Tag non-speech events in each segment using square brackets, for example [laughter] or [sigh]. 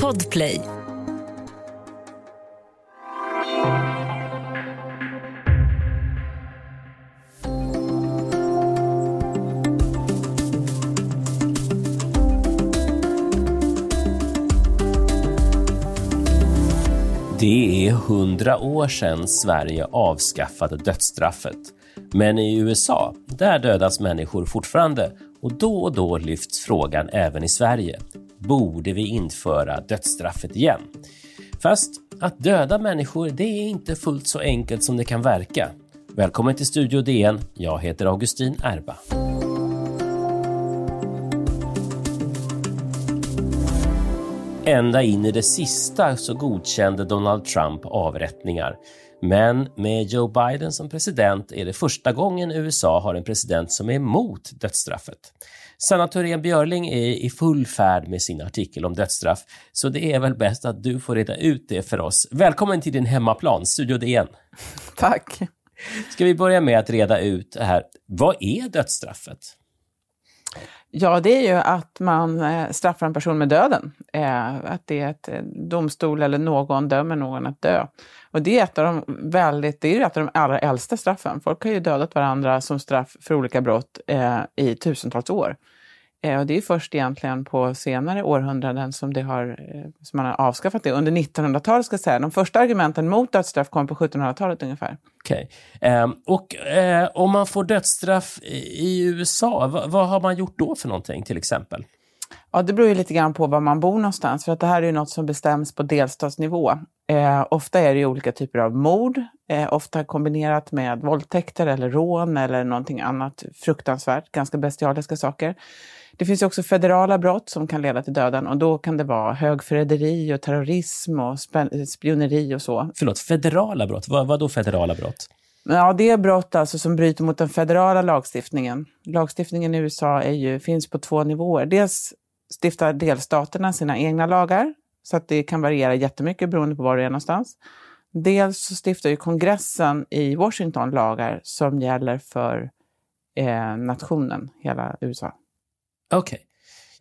Podplay. Det är hundra år sedan Sverige avskaffade dödsstraffet. Men i USA, där dödas människor fortfarande och då och då lyfts frågan även i Sverige. Borde vi införa dödsstraffet igen? Fast att döda människor, det är inte fullt så enkelt som det kan verka. Välkommen till Studio DN. Jag heter Augustin Erba. Ända in i det sista så godkände Donald Trump avrättningar. Men med Joe Biden som president är det första gången USA har en president som är emot dödsstraffet. Sanna Thorén Björling är i full färd med sin artikel om dödsstraff, så det är väl bäst att du får reda ut det för oss. Välkommen till din hemmaplan, Studio DN. [laughs] Tack. Ska vi börja med att reda ut det här. Vad är dödsstraffet? Ja, det är ju att man eh, straffar en person med döden. Eh, att det är ett eh, domstol eller någon dömer någon att dö. Och det är ett av de väldigt, det är ett av de allra äldsta straffen. Folk har ju dödat varandra som straff för olika brott i tusentals år. Och det är först egentligen på senare århundraden som, det har, som man har avskaffat det. Under 1900-talet ska jag säga. De första argumenten mot dödsstraff kom på 1700-talet ungefär. Okej. Okay. Eh, och eh, om man får dödsstraff i USA, vad, vad, har man gjort då för någonting till exempel? Ja, det beror ju lite grann på var man bor någonstans, för att det här är ju något som bestäms på delstatsnivå. Eh, ofta är det ju olika typer av mord, eh, ofta kombinerat med våldtäkter eller rån eller någonting annat fruktansvärt, ganska bestialiska saker. Det finns också federala brott som kan leda till döden och då kan det vara högförräderi och terrorism och spioneri och så. Förlåt, federala brott? Vad, vad då federala brott? Ja, det är brott alltså som bryter mot den federala lagstiftningen. Lagstiftningen i USA är ju, finns på två nivåer. Dels stiftar delstaterna sina egna lagar, så att det kan variera jättemycket beroende på var du är någonstans. Dels så stiftar ju kongressen i Washington lagar som gäller för eh, nationen, hela USA. Okej. Okay.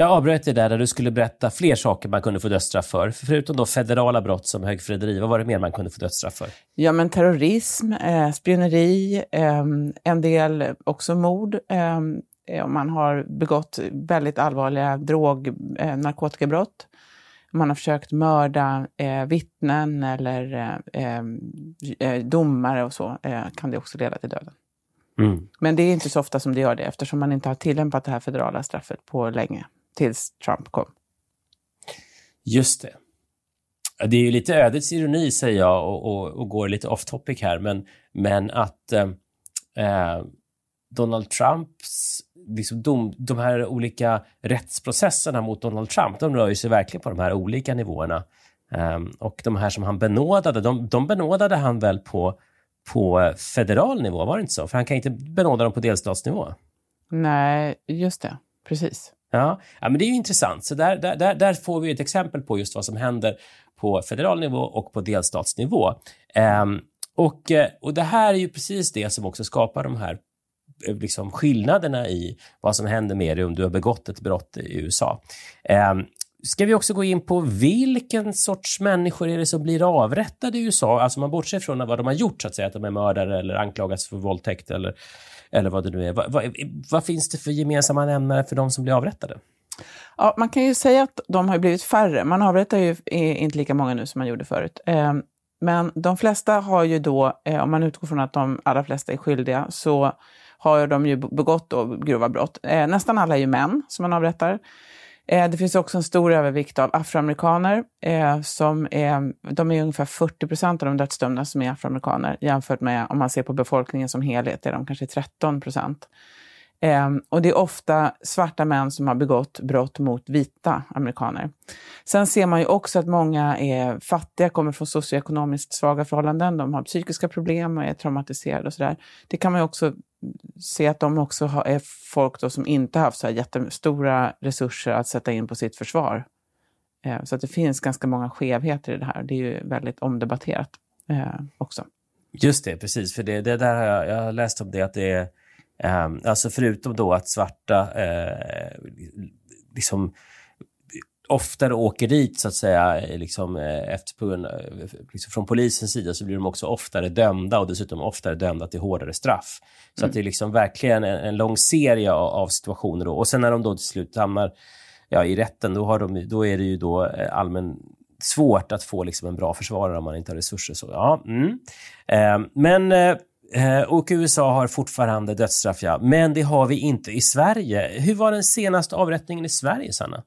Jag avbröt dig där, där du skulle berätta fler saker man kunde få dödsstraff för. Förutom då federala brott som högförräderi, vad var det mer man kunde få dödsstraff för? Ja, men terrorism, eh, spioneri, eh, en del också mord. Ehm, eh, om man har begått väldigt allvarliga drog eh, narkotikabrott. Man har försökt mörda eh, vittnen eller eh, ehm, eh, domare och så, eh, kan det också leda till döden. Mm. Men det är inte så ofta som det gör det eftersom man inte har tillämpat det här federala straffet på länge, tills Trump kom. Just det. Det är ju lite ödets ironi, säger jag, och, och, och går lite off topic här, men, men att eh, eh, Donald Trumps, liksom dom, de här olika rättsprocesserna mot Donald Trump, de rör ju sig verkligen på de här olika nivåerna. Um, och de här som han benådade, de, de benådade han väl på på federal nivå, var det inte så? För han kan inte benåda dem på delstatsnivå. Nej, just det. Precis. Ja, ja men det är ju intressant. Så där, där, där får vi ett exempel på just vad som händer på federal nivå och på delstatsnivå. Um, och, eh, och det här är ju precis det som också skapar de här eh, liksom skillnaderna i vad som händer med dig om du har begått ett brott i USA. Um, Ska vi också gå in på vilken sorts människor är det som blir avrättade i USA? Alltså man bortser från vad de har gjort, så att säga, att de är mördare eller anklagas för våldtäkt eller, eller vad det nu är. Vad, vad, vad finns det för gemensamma nämnare för de som blir avrättade? Ja, man kan ju säga att de har blivit färre. Man avrättar ju inte lika många nu som man gjorde förut. Ehm, men de flesta har ju då, eh, om man utgår från att de allra flesta är skyldiga, så har de ju begått då grova brott. Eh, nästan alla är ju män som man avrättar. Eh, det finns också en stor övervikt av afroamerikaner. Eh, som är, de är ungefär 40 procent av de dödsdömda som är afroamerikaner jämfört med om man ser på befolkningen som helhet är de kanske 13 procent. Ehm, och det är ofta svarta män som har begått brott mot vita amerikaner. Sen ser man ju också att många är fattiga, kommer från socioekonomiskt svaga förhållanden, de har psykiska problem och är traumatiserade och sådär. Det kan man ju också se att de också har, är folk då som inte haft så här jättestora resurser att sätta in på sitt försvar. Eh, så att det finns ganska många skevheter i det här. Det är ju väldigt omdebatterat eh, också. Just det, precis. För det, det där har jag, jag har läst om det, att det är eh, alltså förutom då att svarta eh, liksom oftare åker dit, så att säga, liksom, eh, efter, på grund, liksom från polisens sida, så blir de också oftare dömda och dessutom oftare dömda till hårdare straff. Så mm. att det är liksom verkligen en, en lång serie av, av, situationer. Då. Och sen när de då till slut hamnar ja, i rätten, då, har de, då är det ju då eh, allmän svårt att få liksom en bra försvarare om man inte har resurser. Så, ja, mm. eh, men eh, och USA har fortfarande dödsstraff, ja. Men det har vi inte i Sverige. Hur var den senaste avrättningen i Sverige, Sanna?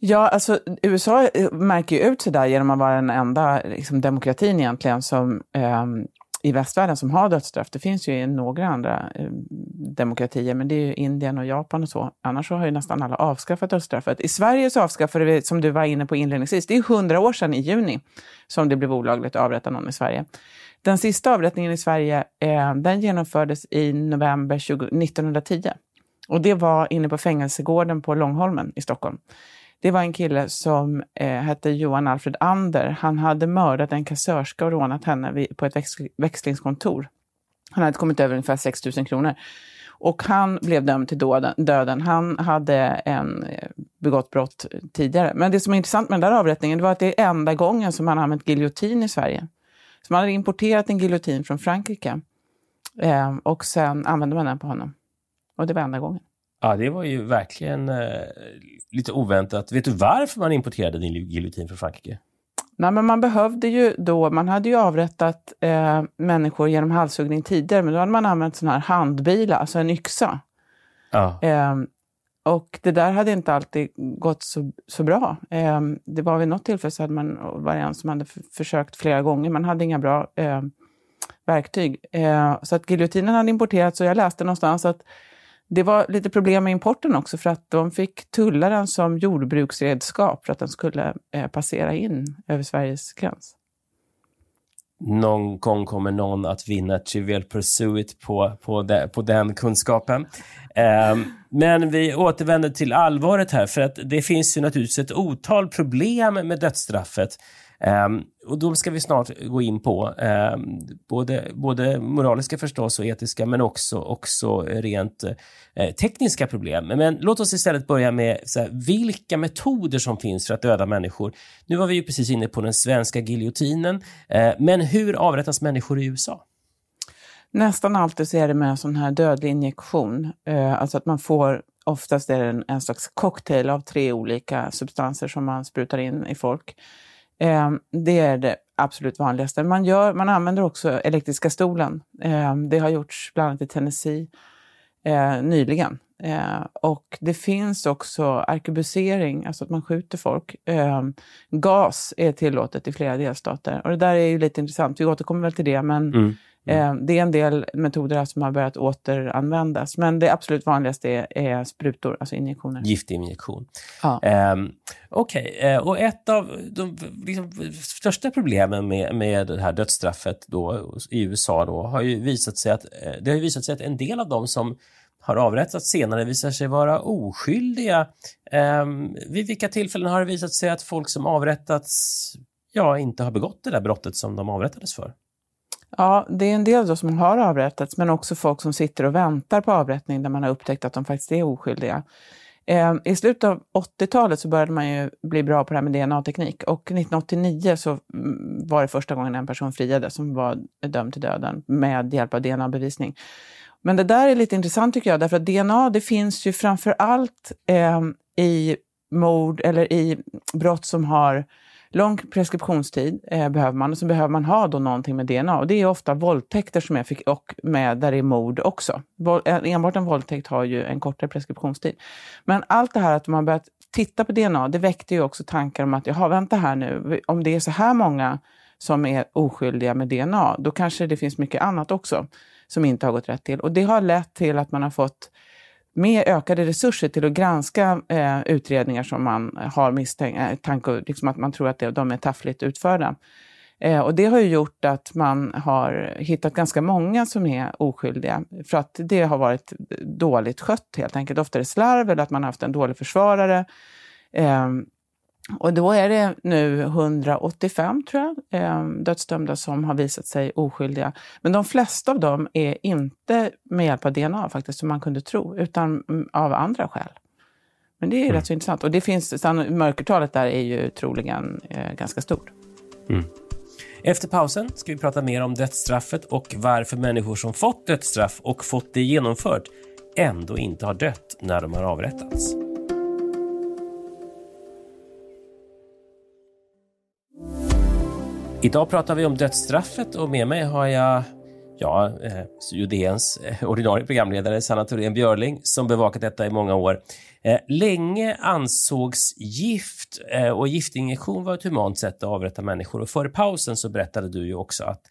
Ja, alltså USA eh, märker ju ut sig där genom att vara den enda liksom, demokratin egentligen som eh, i västvärlden som har dödsstraff. Det finns ju några andra eh, demokratier, men det är ju Indien och Japan och så. Annars så har ju nästan alla avskaffat dödsstraffet. I Sverige så avskaffade vi, som du var inne på inledningsvis, det är hundra år sedan i juni som det blev olagligt att avrätta någon i Sverige. Den sista avrättningen i Sverige, eh, den genomfördes i november 20, 1910. Och det var inne på fängelsegården på Långholmen i Stockholm. Det var en kille som eh, hette Johan Alfred Ander. Han hade mördat en kassörska och rånat henne vid, på ett växl växlingskontor. Han hade kommit över ungefär 6 000 kronor. Och han blev dömd till döden. Han hade en, eh, begått brott tidigare. Men det som är intressant med den där avrättningen var att det är enda gången som man har använt giljotin i Sverige. Så man hade importerat en giljotin från Frankrike eh, och sen använde man den på honom. Och det var enda gången. Ja, det var ju verkligen eh, lite oväntat. Vet du varför man importerade din giljotin från Frankrike? Nej, men man behövde ju då, man hade ju avrättat eh, människor genom halshuggning tidigare, men då hade man använt sån här handbila, alltså en yxa. Ja. Eh, och det där hade inte alltid gått så, så bra. Eh, det var vid något tillfälle så hade man var en som hade försökt flera gånger, man hade inga bra eh, verktyg. Eh, så att giljotinen hade importerats och jag läste någonstans att det var lite problem med importen också för att de fick tulla den som jordbruksredskap för att den skulle eh, passera in över Sveriges gräns. Någon gång kommer någon att vinna Trivial Pursuit på, på, de, på den kunskapen. Eh, men vi återvänder till allvaret här, för att det finns ju naturligtvis ett otal problem med dödsstraffet. Um, och då ska vi snart gå in på. Um, både, både moraliska förstås och etiska, men också, också rent uh, tekniska problem. Men låt oss istället börja med här, vilka metoder som finns för att döda människor. Nu var vi ju precis inne på den svenska giljotinen, uh, men hur avrättas människor i USA? Nästan alltid så är det med en sån här dödlig injektion. Uh, eh, alltså att man får Oftast är det en, en slags cocktail av tre olika substanser som man sprutar in i folk. Eh, det är det absolut vanligaste. Man, gör, man använder också elektriska stolen. Eh, det har gjorts bland annat i Tennessee eh, nyligen. Eh, och det finns också arkebusering, alltså att man skjuter folk. Eh, gas är tillåtet i flera delstater. Och det där är ju lite intressant, vi återkommer väl till det, men mm. Mm. Eh, det är en del metoder som har börjat återanvändas, men det absolut vanligaste är, är sprutor, alltså injektioner. Giftinjektion. Ja. Um, Okej, okay. uh, och ett av de liksom, största problemen med, med det här dödsstraffet då, i USA då, har ju visat sig att, uh, det har visat sig att en del av dem som har avrättats senare visar sig vara oskyldiga. Um, vid vilka tillfällen har det visat sig att folk som avrättats ja, inte har begått det där brottet som de avrättades för? Ja, det är en del då som har avrättats, men också folk som sitter och väntar på avrättning där man har upptäckt att de faktiskt är oskyldiga. Eh, I slutet av 80-talet så började man ju bli bra på det här med DNA-teknik och 1989 så mm, var det första gången en person friades, som var dömd till döden med hjälp av DNA-bevisning. Men det där är lite intressant tycker jag, därför att DNA det finns ju framför allt eh, i mord eller i brott som har Lång preskriptionstid eh, behöver man och så behöver man ha då någonting med DNA. Och det är ofta våldtäkter som är, och med, där det är mord också. Eh, enbart en våldtäkt har ju en kortare preskriptionstid. Men allt det här att man börjat titta på DNA, det väckte ju också tankar om att, jaha, vänta här nu, om det är så här många som är oskyldiga med DNA, då kanske det finns mycket annat också som inte har gått rätt till. Och det har lett till att man har fått med ökade resurser till att granska eh, utredningar som man har misstanke eh, liksom att man tror att det, de är taffligt utförda. Eh, och det har ju gjort att man har hittat ganska många som är oskyldiga för att det har varit dåligt skött helt enkelt. Ofta är det slarv eller att man har haft en dålig försvarare. Eh, och då är det nu 185, tror jag, eh, dödsdömda som har visat sig oskyldiga. Men de flesta av dem är inte med hjälp av DNA, faktiskt, som man kunde tro, utan mm, av andra skäl. Men det är mm. rätt så intressant. Och det finns, mörkertalet där är ju troligen eh, ganska stort. Mm. Efter pausen ska vi prata mer om dödsstraffet och varför människor som fått dödsstraff och fått det genomfört ändå inte har dött när de har avrättats. Idag pratar vi om dödsstraffet och med mig har jag ja, eh, Judeens eh, ordinarie programledare Sanna Thorén Björling som bevakat detta i många år. Eh, länge ansågs gift eh, och giftinjektion var ett humant sätt att avrätta människor och före pausen så berättade du ju också att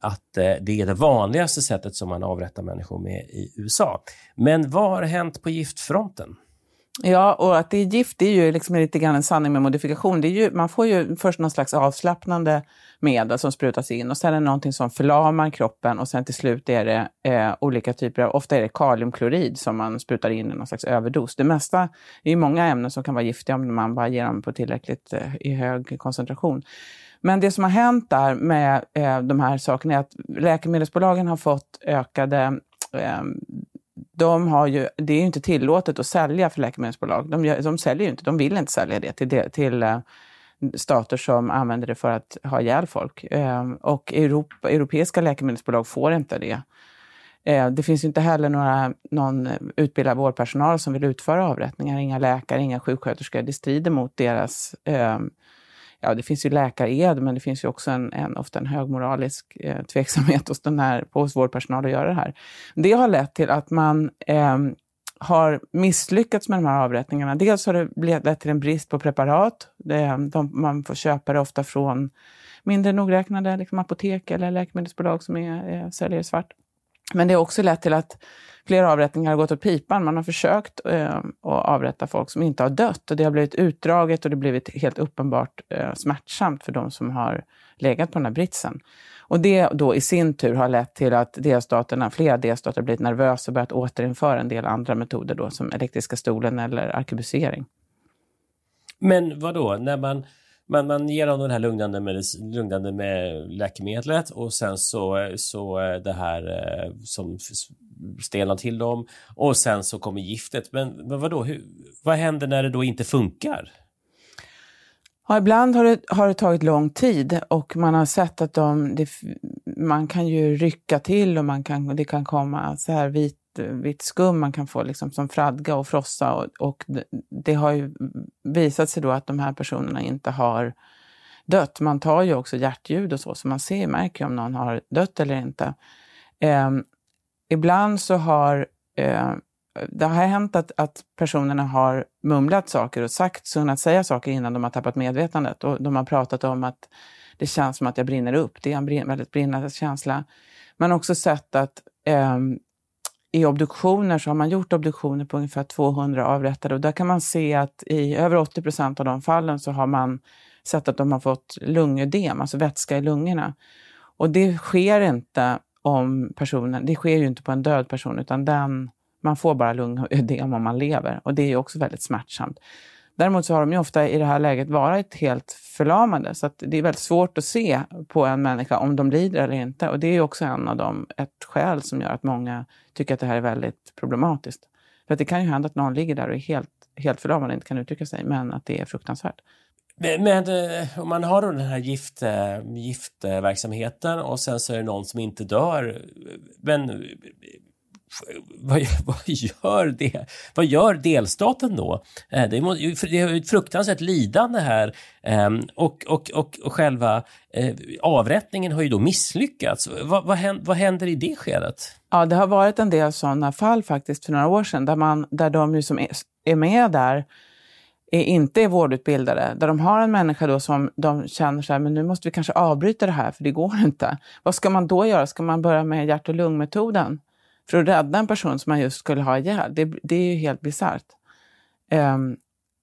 att eh, det är det vanligaste sättet som man avrättar människor med i USA. Men vad har hänt på giftfronten? Ja, och att det är gift det är ju liksom lite grann en sanning med modifikation. Det är ju, man får ju först någon slags avslappnande medel som sprutas in och sen är det någonting som förlamar kroppen och sen till slut är det eh, olika typer av, ofta är det kaliumklorid som man sprutar in i någon slags överdos. Det mesta är ju många ämnen som kan vara giftiga om man bara ger dem på tillräckligt eh, i hög koncentration. Men det som har hänt där med eh, de här sakerna är att läkemedelsbolagen har fått ökade eh, de har ju, det är ju inte tillåtet att sälja för läkemedelsbolag. De, de säljer ju inte, de vill inte sälja det till, till uh, stater som använder det för att ha ihjäl folk. Uh, och Europa, europeiska läkemedelsbolag får inte det. Uh, det finns inte heller några, någon utbildad vårdpersonal som vill utföra avrättningar. Inga läkare, inga sjuksköterskor. Det strider mot deras ehm, ja, det finns ju läkared, men det finns ju också en, en ofta en högmoralisk eh, tveksamhet hos, den här, hos vårdpersonal att göra det här. Det har lett till att man eh, har misslyckats med de här avrättningarna. Dels har det lett till en brist på preparat. Det, de, man får köpa det ofta från mindre nogräknade liksom apotek eller läkemedelsbolag som är, är, säljer svart. Men det har också lett till att flera avrättningar har gått åt pipan. Man har försökt eh, att avrätta folk som inte har dött och det har blivit utdraget och det har blivit helt uppenbart eh, smärtsamt för de som har legat på den här britsen. Och det då i sin tur har lett till att delstaterna, flera delstater har blivit nervösa och börjat återinföra en del andra metoder då, som elektriska stolen eller arkebusering. Men vad då när man man, man ger dem det här lugnande, med, lugnande med läkemedlet och sen så, så eh, det här eh, som stelnar till dem och sen så kommer giftet. Men, men vadå, hur, vad händer när det då inte funkar? Ja, ibland har det, har det tagit lång tid och man har sett att de, det, man kan ju rycka till och man kan, det kan komma så här vit, Eh, vitt skum man kan få liksom som fradga och frossa och, och det, det, har ju visat sig då att de här personerna inte har dött. Man tar ju också hjärtljud och så, så man ser, märker om någon har dött eller inte. Eh, ibland så har eh, det har hänt att, att personerna har mumlat saker och sagt, kunnat säga saker innan de har tappat medvetandet. Och de har pratat om att det känns som att jag brinner upp. Det är en väldigt brinnande känsla. Man har också sett att eh, i obduktioner så har man gjort obduktioner på ungefär 200 avrättade och där kan man se att i över 80 procent av de fallen så har man sett att de har fått lungödem, alltså vätska i lungorna. Och det sker inte om personen, det sker ju inte på en död person utan den, man får bara lungödem om man lever och det är ju också väldigt smärtsamt. Däremot så har de ju ofta i det här läget varit helt förlamade så att det är väldigt svårt att se på en människa om de lider eller inte. Och det är också en av dem, ett skäl som gör att många tycker att det här är väldigt problematiskt. För att det kan ju hända att någon ligger där och är helt, helt förlamad och inte kan uttrycka sig, men att det är fruktansvärt. Men, eh, om man har då den här gift, eh, giftverksamheten och sen så är det någon som inte dör. Eh, men vad, [laughs] vad, gör det? Vad gör delstaten då? Eh, det är ett fruktansvärt lidande här ehm, och, och, och, och själva eh, avrättningen har ju då misslyckats. Vad, vad, händer, vad händer i det skedet? Ja, det har varit en del sådana fall faktiskt för några år sedan där, man, där de som är med där är inte är vårdutbildade, där de har en människa då som de känner så här, men nu måste vi kanske avbryta det här för det går inte. Vad ska man då göra? Ska man börja med hjärt och lungmetoden? För att rädda en person som man just skulle ha ihjäl. Det, det är ju helt bisarrt. Um,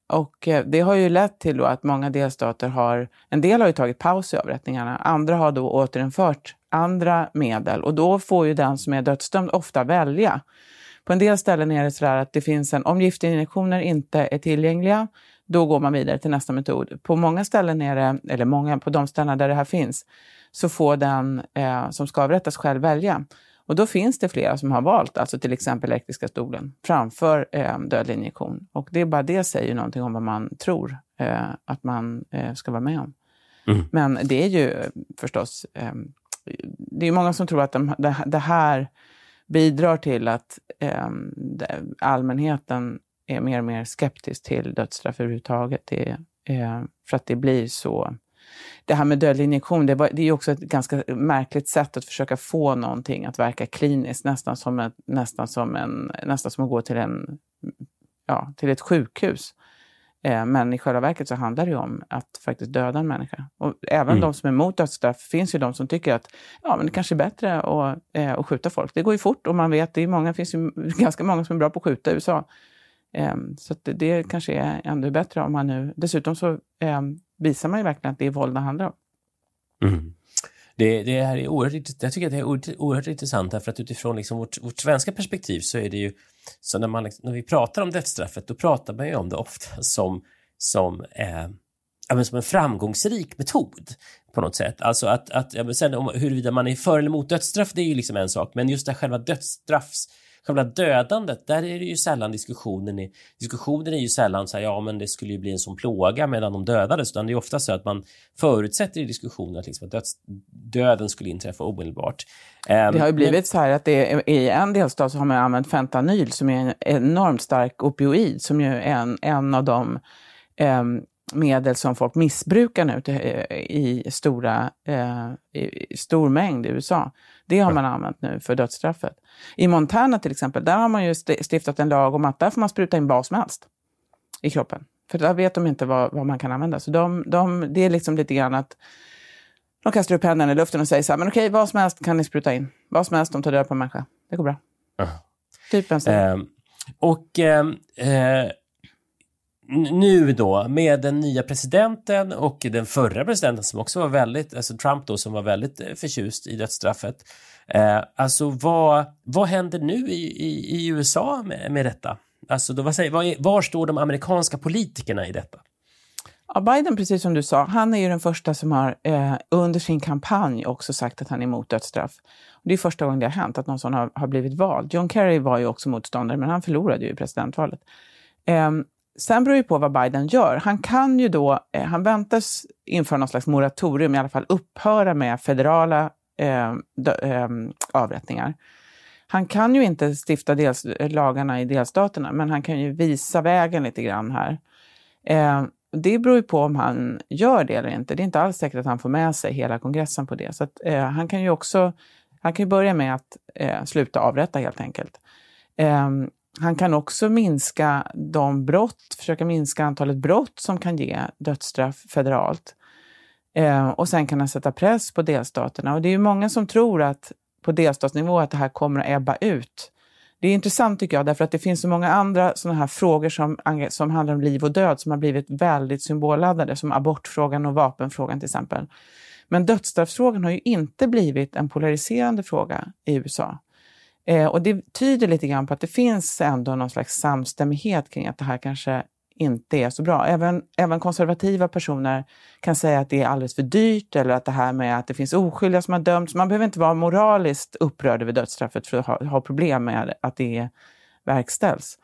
och eh, det har ju lett till att många delstater har, en del har ju tagit paus i avrättningarna, andra har då återinfört andra medel och då får ju den som är dödsdömd ofta välja. På en del ställen är det så att det finns en, om giftinjektioner inte är tillgängliga, då går man vidare till nästa metod. På många ställen är det, eller många, på de ställen där det här finns, så får den eh, som ska avrättas själv välja. Och då finns det flera som har valt, alltså till exempel elektriska stolen, framför eh, dödlig injektion. Och det är bara det säger någonting om vad man tror eh, att man eh, ska vara med om. Mm. Men det är ju förstås, eh, det är många som tror att de, det, det, här bidrar till att eh, allmänheten är mer och mer skeptisk till dödsstraff överhuvudtaget. Det, eh, för att det blir så det här med dödlig injektion, det, var, det är också ett ganska märkligt sätt att försöka få någonting att verka kliniskt, nästan som, ett, nästan som, en, nästan som att gå till, en, ja, till ett sjukhus. Eh, men i själva verket så handlar det ju om att faktiskt döda en människa. Och även mm. de som är emot dödsstraff finns ju de som tycker att ja, men det kanske är bättre att, eh, att skjuta folk. Det går ju fort och man vet, det är många, finns ju [laughs] ganska många som är bra på att skjuta i USA. Eh, så det, det, kanske är ännu bättre om man nu... Dessutom så eh, visar man ju verkligen att det är våld det handlar om. Mm. Det, det, här är oerhört, jag tycker att det är oerhört, intressant därför att utifrån liksom vårt, vårt svenska perspektiv så är det ju så när, man, liksom- när vi pratar om dödsstraffet då pratar man ju om det ofta som, som, eh, som en framgångsrik metod på något sätt. Alltså att, att ja, sen om, huruvida man är för eller emot dödsstraff det är ju liksom en sak men just det själva dödsstraffs själva dödandet, där är det ju sällan diskussionen är, diskussionen är ju sällan så här, ja men det skulle ju bli en sån plåga medan de dödades, utan det är ofta så att man förutsätter i diskussionen att, liksom, att döds, döden skulle inträffa omedelbart. Um, det har ju blivit men... så här att det är, i en delstat så har man använt fentanyl som är en enormt stark opioid, som ju är en, en av de um, medel som folk missbrukar nu till, i, stora, eh, i stor mängd i USA. Det har man använt nu för dödsstraffet. I Montana till exempel, där har man ju stiftat en lag om att där får man spruta in vad som helst i kroppen. För där vet de inte vad, vad man kan använda. Så de, de, det är liksom lite grann att de kastar upp händerna i luften och säger så här, men okej, vad som helst kan ni spruta in. Vad som helst, de tar död på en människa. Det går bra. Uh. Typ en eh, Och eh, eh, nu då, med den nya presidenten och den förra presidenten som också var väldigt, alltså Trump då, som var väldigt eh, förtjust i dödsstraffet. Eh, alltså vad, vad händer nu i, i, i USA med, med detta? Alltså då, vad säger, var, var står de amerikanska politikerna i detta? Ja, Biden, precis som du sa, han är ju den första som har eh, under sin kampanj också sagt att han är emot dödsstraff. Det är första gången det har hänt, att någon sån har, har blivit vald. John Kerry var ju också motståndare, men han förlorade ju presidentvalet. Eh, Sen beror det på vad Biden gör. Han kan ju då, eh, han väntas införa någon slags moratorium, i alla fall upphöra med federala eh, eh, avrättningar. Han kan ju inte stifta dels, eh, lagarna i delstaterna, men han kan ju visa vägen lite grann här. Eh, det beror ju på om han gör det eller inte. Det är inte alls säkert att han får med sig hela kongressen på det. Så att, eh, han kan ju också han kan ju börja med att eh, sluta avrätta helt enkelt. Ehm, han kan också minska de brott, försöka minska antalet brott som kan ge dödsstraff federalt. Eh, och sen kan han sätta press på delstaterna. Och det är ju många som tror att på delstatsnivå att det här kommer att ebba ut. Det är intressant tycker jag, därför att det finns så många andra sådana här frågor som, som handlar om liv och död som har blivit väldigt symbolladdade, som abortfrågan och vapenfrågan till exempel. Men dödsstraffsfrågan har ju inte blivit en polariserande fråga i USA. Eh, och det tyder lite grann på att det finns ändå någon slags samstämmighet kring att det här kanske inte är så bra. Även, även konservativa personer kan säga att det är alldeles för dyrt eller att det här med att det finns oskyldiga som har dömts. Man behöver inte vara moraliskt upprörd över dödsstraffet för att ha, ha problem med att det verkställs.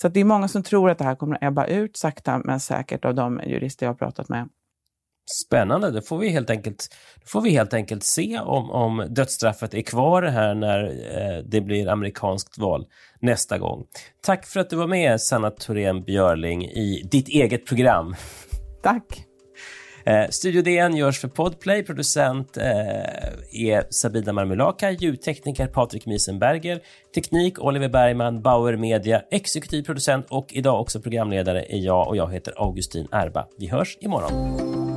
Så det är många som tror att det här kommer att ebba ut sakta men säkert av de jurister jag har pratat med. Spännande. Då får vi helt enkelt, får vi helt enkelt se om, om dödsstraffet är kvar här när eh, det blir amerikanskt val nästa gång. Tack för att du var med, Sanna Thorén Björling, i ditt eget program. [laughs] Tack. Eh, Studio DN görs för Podplay. Producent eh, är Sabina Marmulaka, ljudtekniker Patrik Miesenberger, teknik Oliver Bergman, Bauer Media, exekutiv producent och idag också programledare är jag och jag heter Augustin Erba. Vi hörs imorgon.